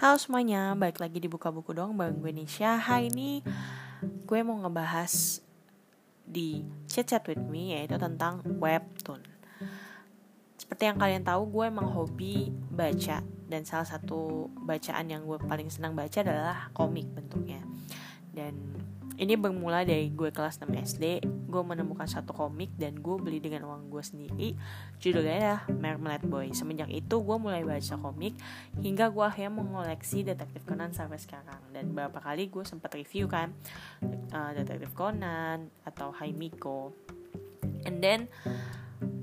Halo semuanya, balik lagi di Buka Buku dong bareng gue Nisha. Hari ini gue mau ngebahas di Chat Chat With Me yaitu tentang webtoon. Seperti yang kalian tahu gue emang hobi baca Dan salah satu bacaan yang gue paling senang baca adalah komik bentuknya. Dan ini bermula dari gue kelas 6 SD gue menemukan satu komik dan gue beli dengan uang gue sendiri. Judulnya adalah Marmalade Boy. Semenjak itu gue mulai baca komik hingga gue akhirnya mengoleksi detektif Conan sampai sekarang. Dan beberapa kali gue sempat review kan uh, detektif Conan atau Haimiko. And then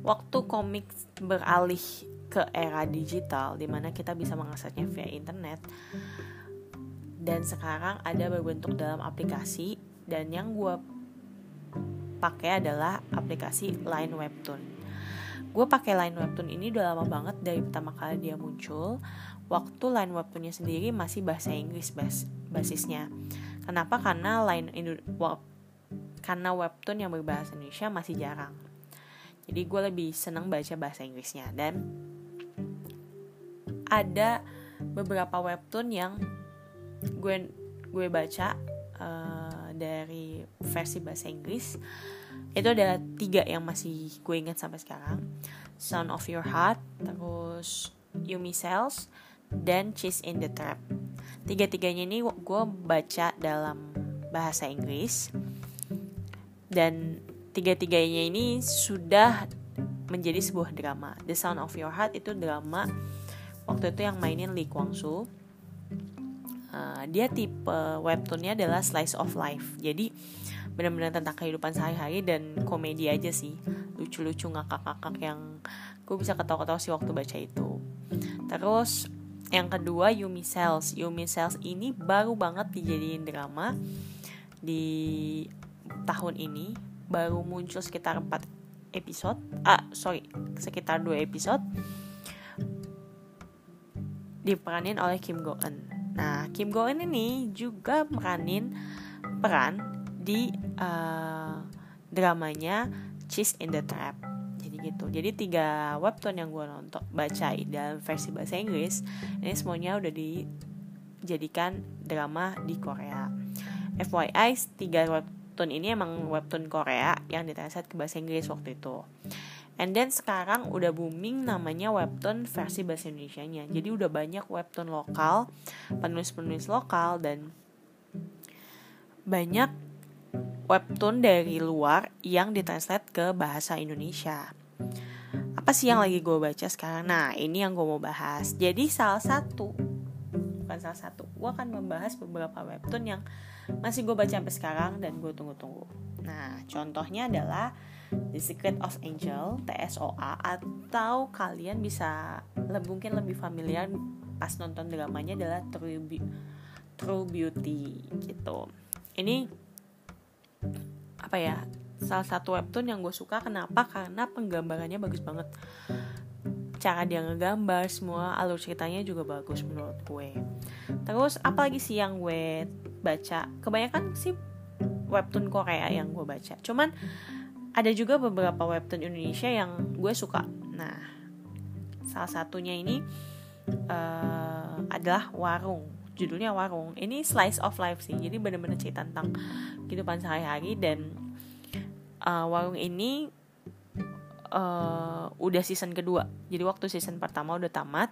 waktu komik beralih ke era digital di mana kita bisa mengaksesnya via internet dan sekarang ada berbentuk dalam aplikasi dan yang gue pakai adalah aplikasi Line Webtoon. Gue pakai Line Webtoon ini udah lama banget dari pertama kali dia muncul. Waktu Line Webtoonnya sendiri masih bahasa Inggris bas basisnya. Kenapa? Karena Line Indo web, karena Webtoon yang berbahasa Indonesia masih jarang. Jadi gue lebih seneng baca bahasa Inggrisnya dan ada beberapa webtoon yang gue gue baca uh, dari versi bahasa Inggris itu ada tiga yang masih gue ingat sampai sekarang. Sound of Your Heart terus Yumi Cells dan Cheese in the Trap. Tiga-tiganya ini gue baca dalam bahasa Inggris. Dan tiga-tiganya ini sudah menjadi sebuah drama. The Sound of Your Heart itu drama waktu itu yang mainin Lee Kwang Soo uh, dia tipe webtoonnya adalah slice of life. Jadi benar-benar tentang kehidupan sehari-hari dan komedi aja sih. Lucu-lucu ngakak-ngakak yang gue bisa ketawa-ketawa sih waktu baca itu. Terus yang kedua Yumi Cells. Yumi Cells ini baru banget dijadiin drama di tahun ini. Baru muncul sekitar 4 episode. Ah sorry sekitar 2 episode. Diperanin oleh Kim Go Eun Nah, Kim Go Eun ini juga meranin peran di uh, dramanya Cheese in the Trap. Jadi gitu. Jadi tiga webtoon yang gue nonton baca dalam versi bahasa Inggris ini semuanya udah dijadikan drama di Korea. FYI, tiga webtoon ini emang webtoon Korea yang ditranslate ke bahasa Inggris waktu itu. And then sekarang udah booming namanya webtoon versi bahasa Indonesia-nya. Jadi udah banyak webtoon lokal, penulis-penulis lokal dan banyak webtoon dari luar yang ditranslate ke bahasa Indonesia. Apa sih yang lagi gue baca sekarang? Nah, ini yang gue mau bahas. Jadi salah satu, bukan salah satu, gue akan membahas beberapa webtoon yang masih gue baca sampai sekarang dan gue tunggu-tunggu. Nah, contohnya adalah The Secret of Angel TSOA atau kalian bisa lebih, mungkin lebih familiar pas nonton dramanya adalah True, Be True Beauty gitu. Ini apa ya? Salah satu webtoon yang gue suka kenapa? Karena penggambarannya bagus banget. Cara dia ngegambar semua alur ceritanya juga bagus menurut gue. Terus apalagi sih yang gue baca? Kebanyakan sih webtoon Korea yang gue baca. Cuman ada juga beberapa webtoon Indonesia yang gue suka. Nah, salah satunya ini uh, adalah Warung. Judulnya Warung. Ini slice of life sih. Jadi bener-bener cerita tentang kehidupan sehari-hari dan uh, Warung ini uh, udah season kedua. Jadi waktu season pertama udah tamat,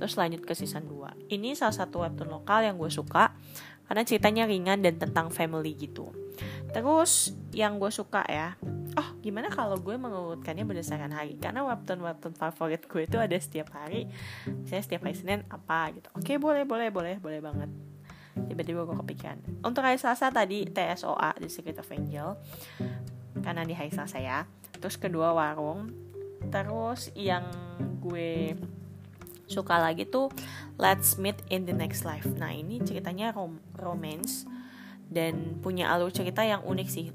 terus lanjut ke season 2. Ini salah satu webtoon lokal yang gue suka karena ceritanya ringan dan tentang family gitu. Terus yang gue suka ya, oh gimana kalau gue mengurutkannya berdasarkan hari? Karena webtoon webtoon favorit gue itu ada setiap hari saya setiap hari senin apa gitu. Oke boleh boleh boleh boleh banget. Tiba-tiba gue kepikiran. Untuk hari selasa tadi TSOA The Secret of Angel. Karena di hari selasa ya. Terus kedua warung. Terus yang gue suka lagi tuh Let's Meet in the Next Life. Nah ini ceritanya rom romance dan punya alur cerita yang unik sih.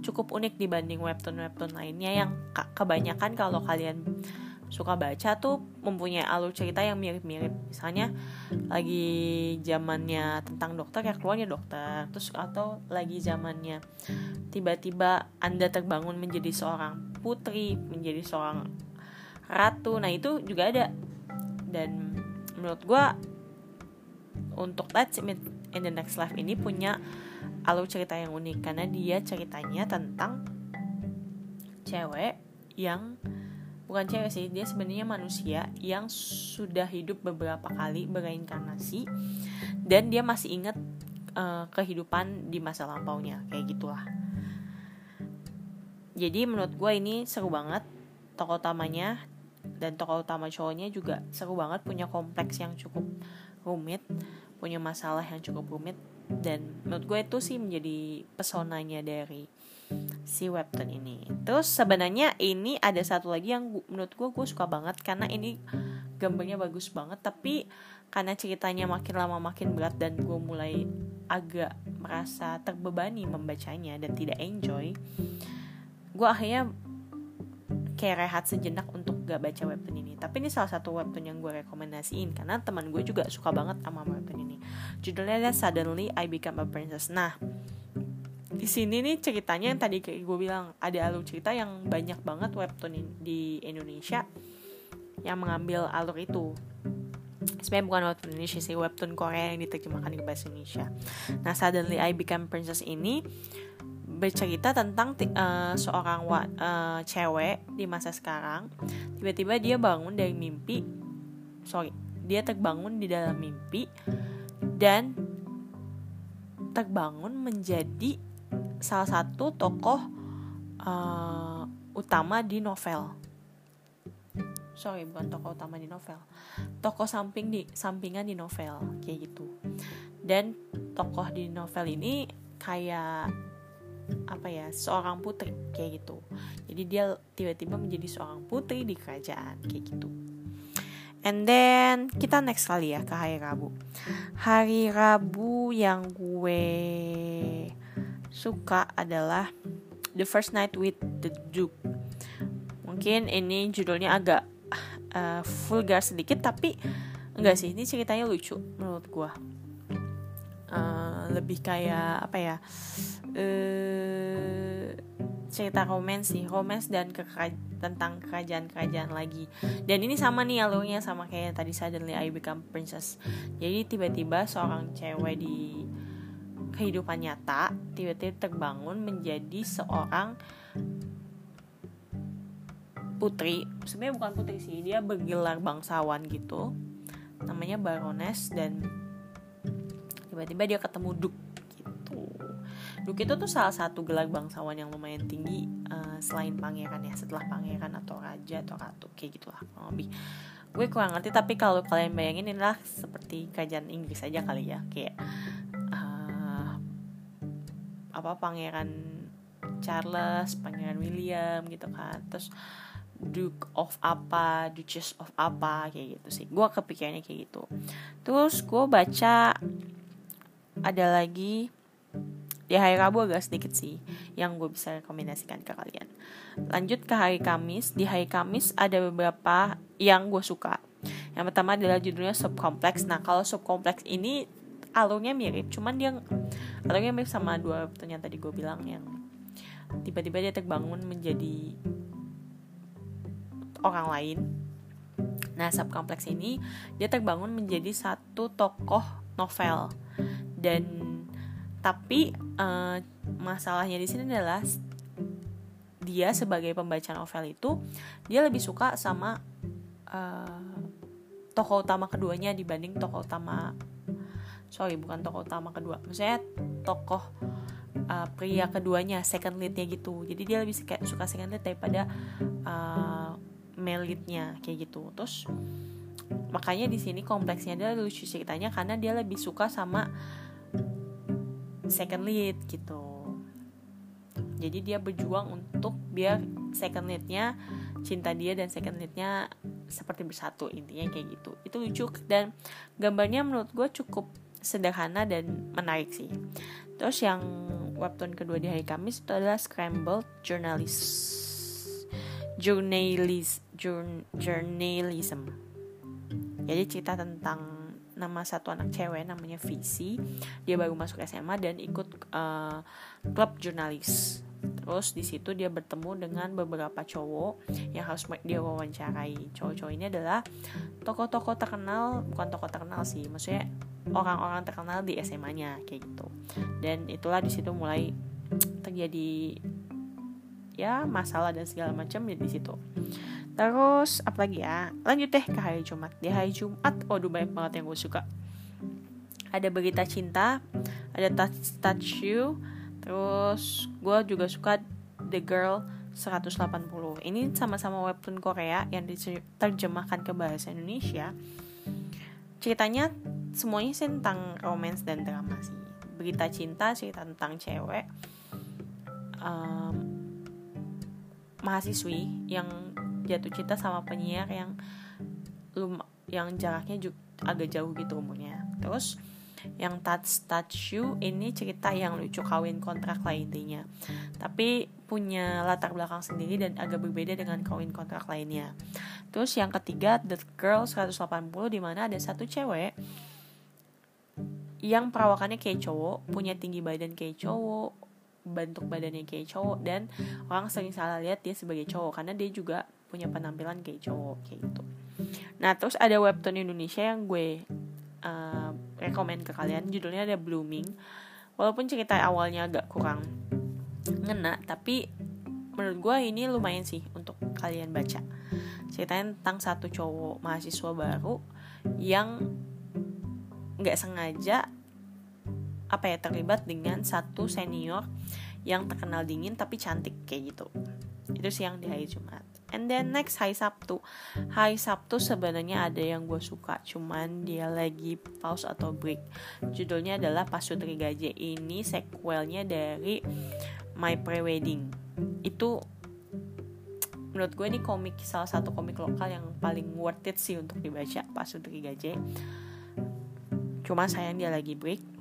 Cukup unik dibanding webtoon-webtoon lainnya yang kebanyakan kalau kalian suka baca tuh mempunyai alur cerita yang mirip-mirip. Misalnya lagi zamannya tentang dokter ya keluarnya dokter. Terus atau lagi zamannya tiba-tiba anda terbangun menjadi seorang putri menjadi seorang ratu. Nah itu juga ada. Dan menurut gue untuk Let's Meet in the Next Life ini punya alur cerita yang unik karena dia ceritanya tentang cewek yang bukan cewek sih dia sebenarnya manusia yang sudah hidup beberapa kali bereinkarnasi dan dia masih ingat uh, kehidupan di masa lampaunya kayak gitulah. Jadi menurut gue ini seru banget tokoh utamanya dan tokoh utama cowoknya juga seru banget punya kompleks yang cukup rumit punya masalah yang cukup rumit dan menurut gue itu sih menjadi pesonanya dari si webtoon ini. Terus sebenarnya ini ada satu lagi yang menurut gue gue suka banget karena ini gambarnya bagus banget tapi karena ceritanya makin lama makin berat dan gue mulai agak merasa terbebani membacanya dan tidak enjoy gue akhirnya kayak rehat sejenak untuk gak baca webtoon ini. Tapi ini salah satu webtoon yang gue rekomendasiin karena teman gue juga suka banget sama webtoon ini. Judulnya adalah Suddenly I Become a Princess. Nah di sini nih ceritanya yang tadi kayak gue bilang ada alur cerita yang banyak banget webtoon di Indonesia yang mengambil alur itu. Sebenarnya bukan webtoon Indonesia sih webtoon Korea yang diterjemahkan ke bahasa Indonesia. Nah Suddenly I Become Princess ini bercerita tentang uh, seorang uh, cewek di masa sekarang tiba-tiba dia bangun dari mimpi sorry dia terbangun di dalam mimpi dan terbangun menjadi salah satu tokoh uh, utama di novel. Sorry, bukan tokoh utama di novel. Tokoh samping di sampingan di novel kayak gitu. Dan tokoh di novel ini kayak apa ya seorang putri kayak gitu jadi dia tiba-tiba menjadi seorang putri di kerajaan kayak gitu And then kita next kali ya ke hari Rabu. Hari Rabu yang gue suka adalah The First Night with the Duke. Mungkin ini judulnya agak uh, vulgar sedikit tapi enggak sih ini ceritanya lucu menurut gue. Uh, lebih kayak apa ya? Uh, cerita romans sih, romans dan tentang kerajaan-kerajaan lagi. Dan ini sama nih alurnya sama kayak tadi Suddenly I Become Princess. Jadi tiba-tiba seorang cewek di kehidupan nyata tiba-tiba terbangun menjadi seorang putri. Sebenarnya bukan putri sih, dia bergelar bangsawan gitu. Namanya Baroness dan tiba-tiba dia ketemu Duke Duk itu tuh salah satu gelar bangsawan yang lumayan tinggi uh, selain pangeran ya setelah pangeran atau raja atau ratu kayak gitulah lebih gue kurang ngerti tapi kalau kalian bayangin inilah seperti kerajaan Inggris aja kali ya kayak uh, apa pangeran Charles pangeran William gitu kan terus Duke of apa, Duchess of apa kayak gitu sih. Gue kepikirannya kayak gitu. Terus gue baca ada lagi di hari Rabu agak sedikit sih yang gue bisa rekomendasikan ke kalian. Lanjut ke hari Kamis. Di hari Kamis ada beberapa yang gue suka. Yang pertama adalah judulnya Subkompleks. Nah kalau Subkompleks ini alurnya mirip, cuman dia alurnya mirip sama dua yang tadi gue bilang yang tiba-tiba dia terbangun menjadi orang lain. Nah, subkompleks ini dia terbangun menjadi satu tokoh novel dan tapi uh, masalahnya di sini adalah dia sebagai pembaca novel itu dia lebih suka sama uh, tokoh utama keduanya dibanding tokoh utama sorry bukan tokoh utama kedua. Maksudnya tokoh uh, pria keduanya second leadnya gitu. Jadi dia lebih suka, suka second lead daripada uh, male leadnya kayak gitu. Terus makanya di sini kompleksnya adalah lucu ceritanya karena dia lebih suka sama second lead gitu. Jadi dia berjuang untuk biar second leadnya cinta dia dan second leadnya seperti bersatu intinya kayak gitu. Itu lucu dan gambarnya menurut gue cukup sederhana dan menarik sih. Terus yang webtoon kedua di hari Kamis itu adalah Scrambled Journalist Journalist Journalism. Jadi cerita tentang nama satu anak cewek namanya Visi dia baru masuk SMA dan ikut uh, klub jurnalis. Terus di situ dia bertemu dengan beberapa cowok yang harus dia wawancarai. Cowok-cowok ini adalah tokoh-tokoh terkenal bukan tokoh terkenal sih maksudnya orang-orang terkenal di SMA-nya kayak gitu. Dan itulah di situ mulai terjadi ya masalah dan segala macam di situ. Terus apa lagi ya? Lanjut deh ke hari Jumat. Di hari Jumat waduh banyak banget yang gue suka. Ada berita cinta ada touch touch you terus gue juga suka the girl 180 ini sama-sama webtoon Korea yang diterjemahkan ke bahasa Indonesia. Ceritanya semuanya sih tentang romance dan drama sih. Berita cinta cerita tentang cewek um, mahasiswi yang jatuh cinta sama penyiar yang lum yang jaraknya juga agak jauh gitu umurnya. Terus yang touch touch you ini cerita yang lucu kawin kontrak lah intinya. Tapi punya latar belakang sendiri dan agak berbeda dengan kawin kontrak lainnya. Terus yang ketiga The Girl 180 di mana ada satu cewek yang perawakannya kayak cowok punya tinggi badan kayak cowok bentuk badannya kayak cowok dan orang sering salah lihat dia sebagai cowok karena dia juga punya penampilan kayak cowok kayak gitu. Nah terus ada webtoon Indonesia yang gue uh, rekomend ke kalian judulnya ada Blooming walaupun cerita awalnya agak kurang ngena tapi menurut gue ini lumayan sih untuk kalian baca ceritanya tentang satu cowok mahasiswa baru yang nggak sengaja apa ya terlibat dengan satu senior yang terkenal dingin tapi cantik kayak gitu. Itu sih yang di hari Jumat. And then next hari Sabtu. Hari Sabtu sebenarnya ada yang gue suka Cuman dia lagi pause atau break. Judulnya adalah Pasutri Gaje Ini sequelnya dari My Pre-Wedding. Itu menurut gue ini komik salah satu komik lokal yang paling worth it sih untuk dibaca Pasutri Gaje Cuma sayang dia lagi break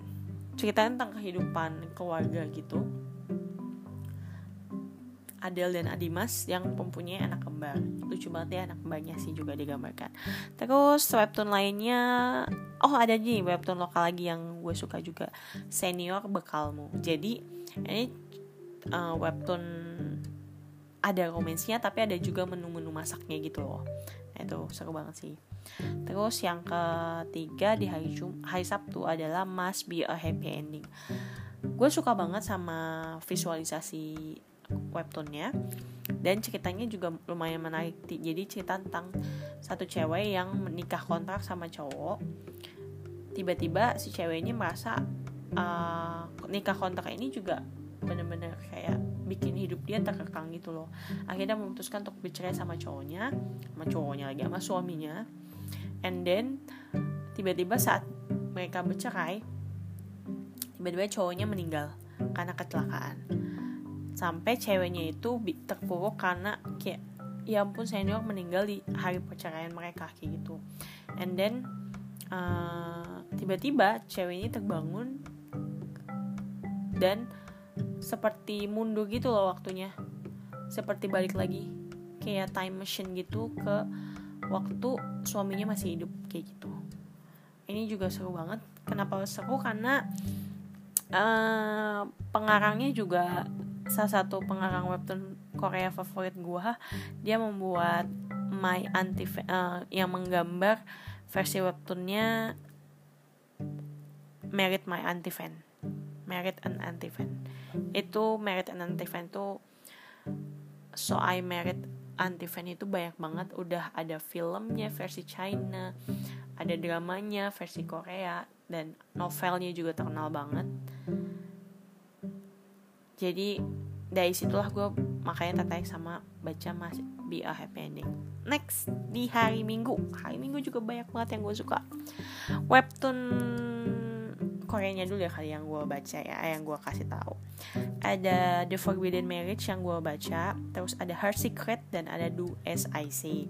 Ceritanya tentang kehidupan keluarga gitu. Adel dan Adimas yang mempunyai anak kembar. Lucu banget ya anak kembarnya sih juga digambarkan. Terus webtoon lainnya oh ada nih webtoon lokal lagi yang gue suka juga. Senior bekalmu. Jadi ini uh, webtoon ada romansnya tapi ada juga menu-menu masaknya gitu loh. Nah, itu seru banget sih terus yang ketiga di hari Jum hari Sabtu adalah Must Be a Happy Ending. Gue suka banget sama visualisasi webtoonnya dan ceritanya juga lumayan menarik. Jadi cerita tentang satu cewek yang menikah kontrak sama cowok. Tiba-tiba si cewek ini merasa uh, nikah kontrak ini juga bener-bener kayak bikin hidup dia terkekang gitu loh. Akhirnya memutuskan untuk bercerai sama cowoknya sama cowoknya lagi sama suaminya and then tiba-tiba saat mereka bercerai tiba-tiba cowoknya meninggal karena kecelakaan. Sampai ceweknya itu terpuruk karena kayak ya ampun senior meninggal di hari perceraian mereka kayak gitu. And then uh, tiba-tiba cewek ini terbangun dan seperti mundur gitu loh waktunya. Seperti balik lagi kayak time machine gitu ke waktu suaminya masih hidup kayak gitu. Ini juga seru banget. Kenapa seru? Karena uh, pengarangnya juga salah satu pengarang webtoon Korea favorit gue dia membuat my anti uh, yang menggambar versi webtoonnya Merit My Anti Fan Merit an Anti Fan itu Merit an Anti Fan tuh So I Merit Anti itu banyak banget. Udah ada filmnya versi China ada dramanya versi Korea dan novelnya juga terkenal banget. Jadi dari situlah gue makanya tertarik sama baca mas Be a Happy Ending. Next di hari Minggu. Hari Minggu juga banyak banget yang gue suka. Webtoon Koreanya dulu ya kali yang gue baca ya yang gue kasih tahu. Ada The Forbidden Marriage yang gue baca terus ada Her Secret dan ada Do As I Say.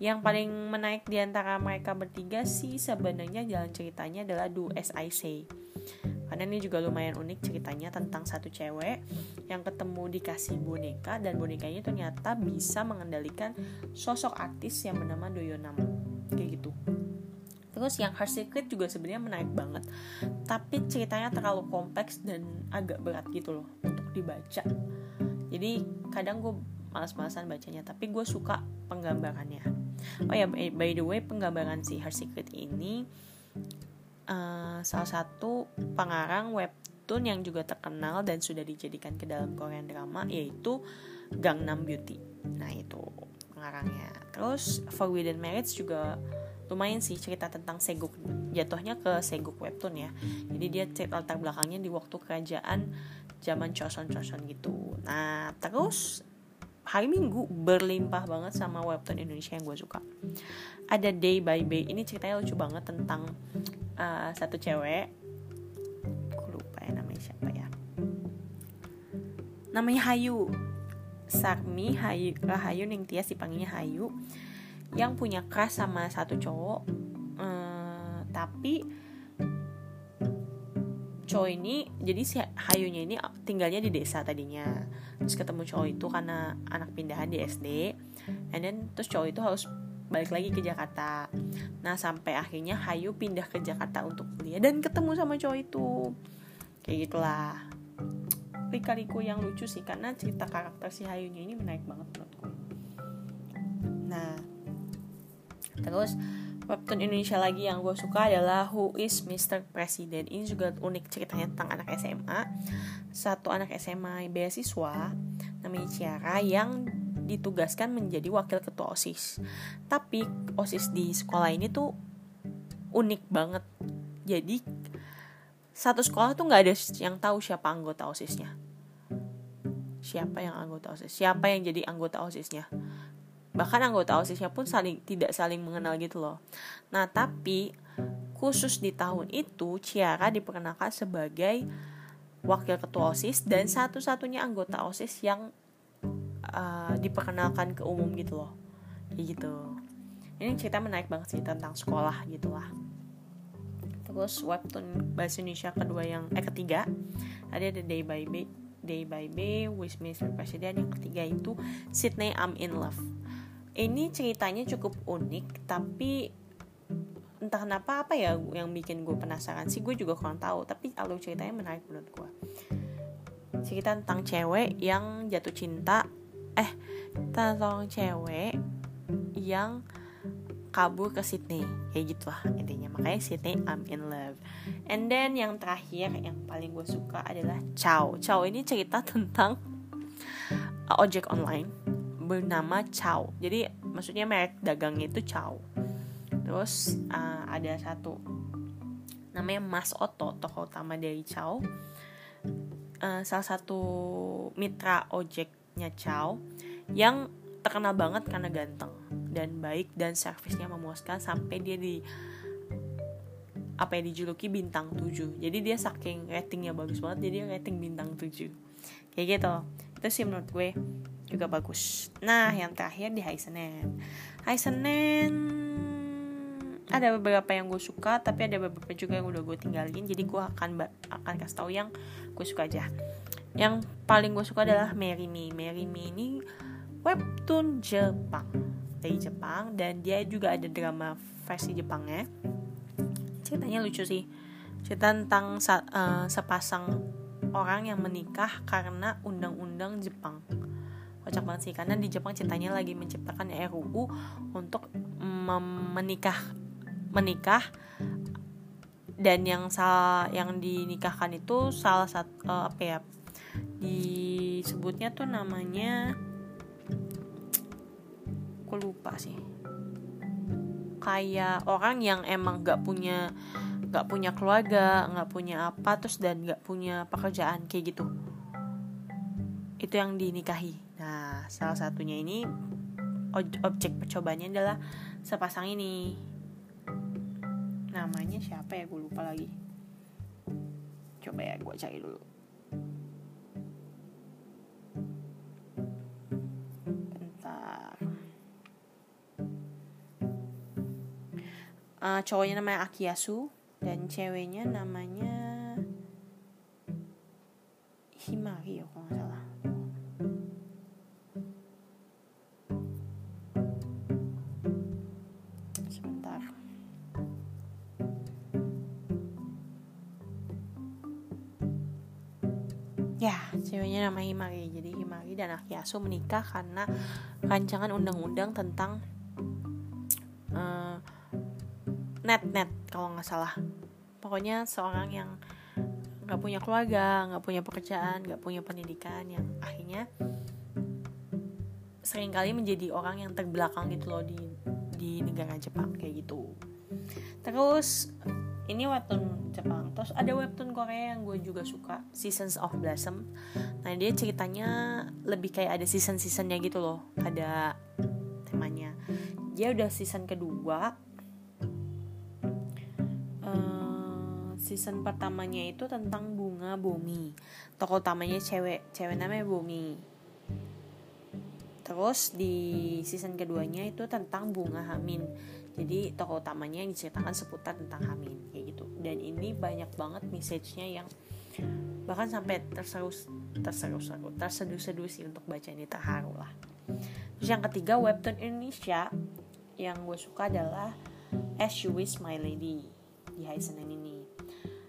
Yang paling menarik di antara mereka bertiga sih sebenarnya jalan ceritanya adalah Do As I Say. Karena ini juga lumayan unik ceritanya tentang satu cewek yang ketemu dikasih boneka dan bonekanya ternyata bisa mengendalikan sosok artis yang bernama Doyonam kayak gitu terus yang Her Secret juga sebenarnya menarik banget. Tapi ceritanya terlalu kompleks dan agak berat gitu loh untuk dibaca. Jadi kadang gue malas-malasan bacanya tapi gue suka penggambarannya. Oh ya by the way penggambaran si Her Secret ini uh, salah satu pengarang webtoon yang juga terkenal dan sudah dijadikan ke dalam Korean drama yaitu Gangnam Beauty. Nah itu pengarangnya. Terus Forbidden Marriage juga lumayan sih cerita tentang Seguk jatuhnya ke Seguk webtoon ya jadi dia latar belakangnya di waktu kerajaan zaman Choson-Choson gitu nah terus hari Minggu berlimpah banget sama webtoon Indonesia yang gue suka. Ada Day by Day, ini ceritanya lucu banget tentang uh, satu cewek. Gue lupa ya namanya siapa ya. Namanya Hayu. Sarmi Hayu Rahayu yang Tias dipanggilnya Hayu yang punya crush sama satu cowok uh, tapi cowok ini jadi si Hayunya ini tinggalnya di desa tadinya. Terus ketemu cowok itu karena anak pindahan di SD and then terus cowok itu harus balik lagi ke Jakarta. Nah sampai akhirnya Hayu pindah ke Jakarta untuk kuliah dan ketemu sama cowok itu. Kayak gitulah. Lika-liku yang lucu sih karena cerita karakter si Hayunya ini menarik banget menurutku. Nah terus webtoon Indonesia lagi yang gue suka adalah Who is Mr. President? Ini juga unik ceritanya tentang anak SMA satu anak SMA beasiswa namanya Ciara yang ditugaskan menjadi wakil ketua OSIS. Tapi OSIS di sekolah ini tuh unik banget. Jadi satu sekolah tuh nggak ada yang tahu siapa anggota OSISnya. Siapa yang anggota OSIS? Siapa yang jadi anggota OSISnya bahkan anggota osisnya pun saling tidak saling mengenal gitu loh. Nah tapi khusus di tahun itu Ciara diperkenalkan sebagai wakil ketua osis dan satu-satunya anggota osis yang uh, diperkenalkan ke umum gitu loh. Kayak gitu. Ini cerita menarik banget sih tentang sekolah gitulah terus webtoon bahasa Indonesia kedua yang eh ketiga. Ada the day by day day by day with Mr. President yang ketiga itu Sydney I'm in love ini ceritanya cukup unik tapi entah kenapa apa ya yang bikin gue penasaran sih gue juga kurang tahu tapi alur ceritanya menarik menurut gue cerita tentang cewek yang jatuh cinta eh tentang cewek yang kabur ke Sydney kayak gitu lah intinya. Makanya Sydney I'm in love. And then yang terakhir yang paling gue suka adalah Chow. Chow ini cerita tentang ojek online bernama Chow. Jadi maksudnya merek dagangnya itu Chow. Terus uh, ada satu. Namanya Mas Oto tokoh utama dari Chow. Uh, salah satu mitra ojeknya Chow yang terkenal banget karena ganteng dan baik dan servisnya memuaskan sampai dia di apa ya dijuluki bintang 7 jadi dia saking ratingnya bagus banget jadi rating bintang 7 kayak gitu. Itu sih menurut gue juga bagus. Nah yang terakhir di Hari Senin Hari Senin ada beberapa yang gue suka tapi ada beberapa juga yang udah gue tinggalin. Jadi gue akan akan kasih tahu yang gue suka aja. Yang paling gue suka adalah Mary Me. Mary Me ini webtoon Jepang. Dari Jepang dan dia juga ada drama versi Jepangnya. Ceritanya lucu sih. Cerita tentang uh, sepasang orang yang menikah karena undang-undang Jepang kocak banget sih. Karena di Jepang ceritanya lagi menciptakan RUU untuk menikah menikah. Dan yang salah yang dinikahkan itu salah satu uh, apa ya disebutnya tuh namanya aku lupa sih. Kayak orang yang emang gak punya gak punya keluarga gak punya apa terus dan gak punya pekerjaan kayak gitu. Itu yang dinikahi Nah, salah satunya ini objek percobaannya adalah sepasang ini. Namanya siapa ya? Gue lupa lagi. Coba ya, gue cari dulu. Bentar. Uh, cowoknya namanya Akiyasu dan ceweknya namanya Himari ya kalau nggak salah. Ya, ceweknya nama Himari. Jadi Himari dan Akiasu menikah karena rancangan undang-undang tentang uh, net net kalau nggak salah pokoknya seorang yang nggak punya keluarga nggak punya pekerjaan nggak punya pendidikan yang akhirnya sering kali menjadi orang yang terbelakang gitu loh di di negara Jepang kayak gitu terus ini webtoon Jepang. Terus ada webtoon Korea yang gue juga suka Seasons of Blossom. Nah dia ceritanya lebih kayak ada season seasonnya gitu loh ada temanya. Dia udah season kedua. Uh, season pertamanya itu tentang bunga bumi. Tokoh utamanya cewek cewek namanya bumi. Terus di season keduanya itu tentang bunga hamin. Jadi tokoh utamanya yang diceritakan seputar tentang Hamin dan ini banyak banget message-nya yang bahkan sampai terseru terseru seru terseduh-seduh sih untuk baca ini terharu lah. Terus yang ketiga webtoon Indonesia yang gue suka adalah As You Wish My Lady di hari Senin ini.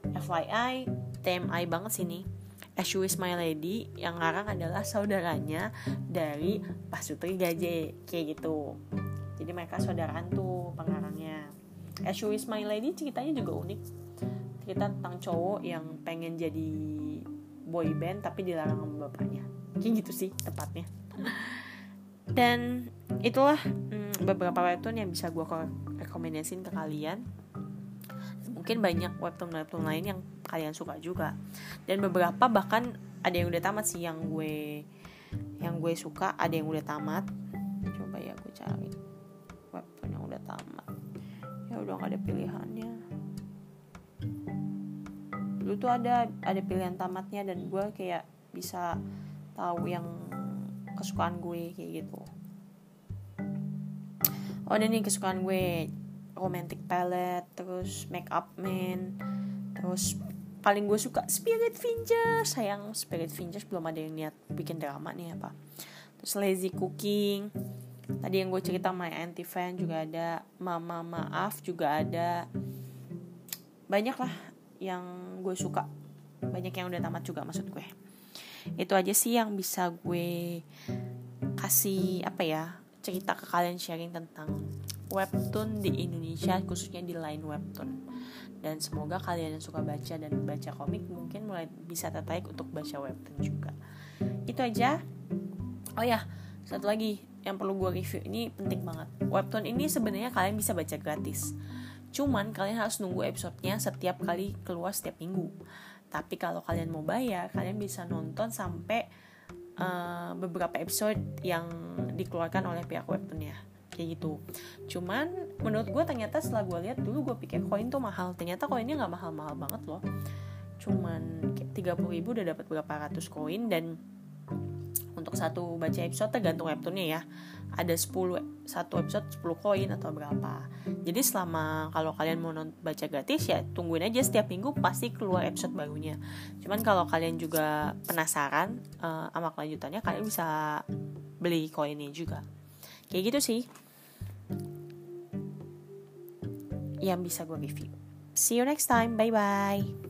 FYI TMI banget sih nih As You Wish My Lady yang ngarang adalah saudaranya dari Pasutri Gaje kayak gitu. Jadi mereka saudaraan tuh pengarangnya. As You Is My Lady ceritanya juga unik cerita tentang cowok yang pengen jadi boy band tapi dilarang sama bapaknya. Kayak gitu sih tepatnya. Dan itulah hmm, beberapa webtoon yang bisa gue rekomendasiin ke kalian. Mungkin banyak webtoon-webtoon lain yang kalian suka juga. Dan beberapa bahkan ada yang udah tamat sih yang gue yang gue suka ada yang udah tamat. Coba ya gue cari udah tamat. Ya udah gak ada pilihannya dulu tuh ada ada pilihan tamatnya dan gue kayak bisa tahu yang kesukaan gue kayak gitu. Oh dan nih kesukaan gue romantic palette terus make up man terus paling gue suka Spirit Fingers sayang Spirit Fingers belum ada yang niat bikin drama nih apa terus lazy cooking tadi yang gue cerita my anti fan juga ada mama maaf juga ada. Banyak lah yang gue suka. Banyak yang udah tamat juga maksud gue. Itu aja sih yang bisa gue kasih apa ya cerita ke kalian sharing tentang webtoon di Indonesia khususnya di line webtoon. Dan semoga kalian yang suka baca dan baca komik mungkin mulai bisa tertarik untuk baca webtoon juga. Itu aja. Oh ya satu lagi yang perlu gue review. Ini penting banget. Webtoon ini sebenarnya kalian bisa baca gratis cuman kalian harus nunggu episodenya setiap kali keluar setiap minggu. Tapi kalau kalian mau bayar kalian bisa nonton sampai uh, beberapa episode yang dikeluarkan oleh pihak webtoonnya kayak gitu. Cuman menurut gue ternyata setelah gue lihat dulu gue pikir koin tuh mahal. Ternyata koinnya nggak mahal-mahal banget loh. Cuman kayak 30 ribu udah dapat berapa ratus koin dan untuk satu baca episode tergantung webtoonnya ya. Ada 10 satu episode 10 koin atau berapa. Jadi selama kalau kalian mau baca gratis ya tungguin aja setiap minggu pasti keluar episode barunya. Cuman kalau kalian juga penasaran uh, sama kelanjutannya kalian bisa beli koinnya juga. Kayak gitu sih. Yang bisa gue review. See you next time. Bye bye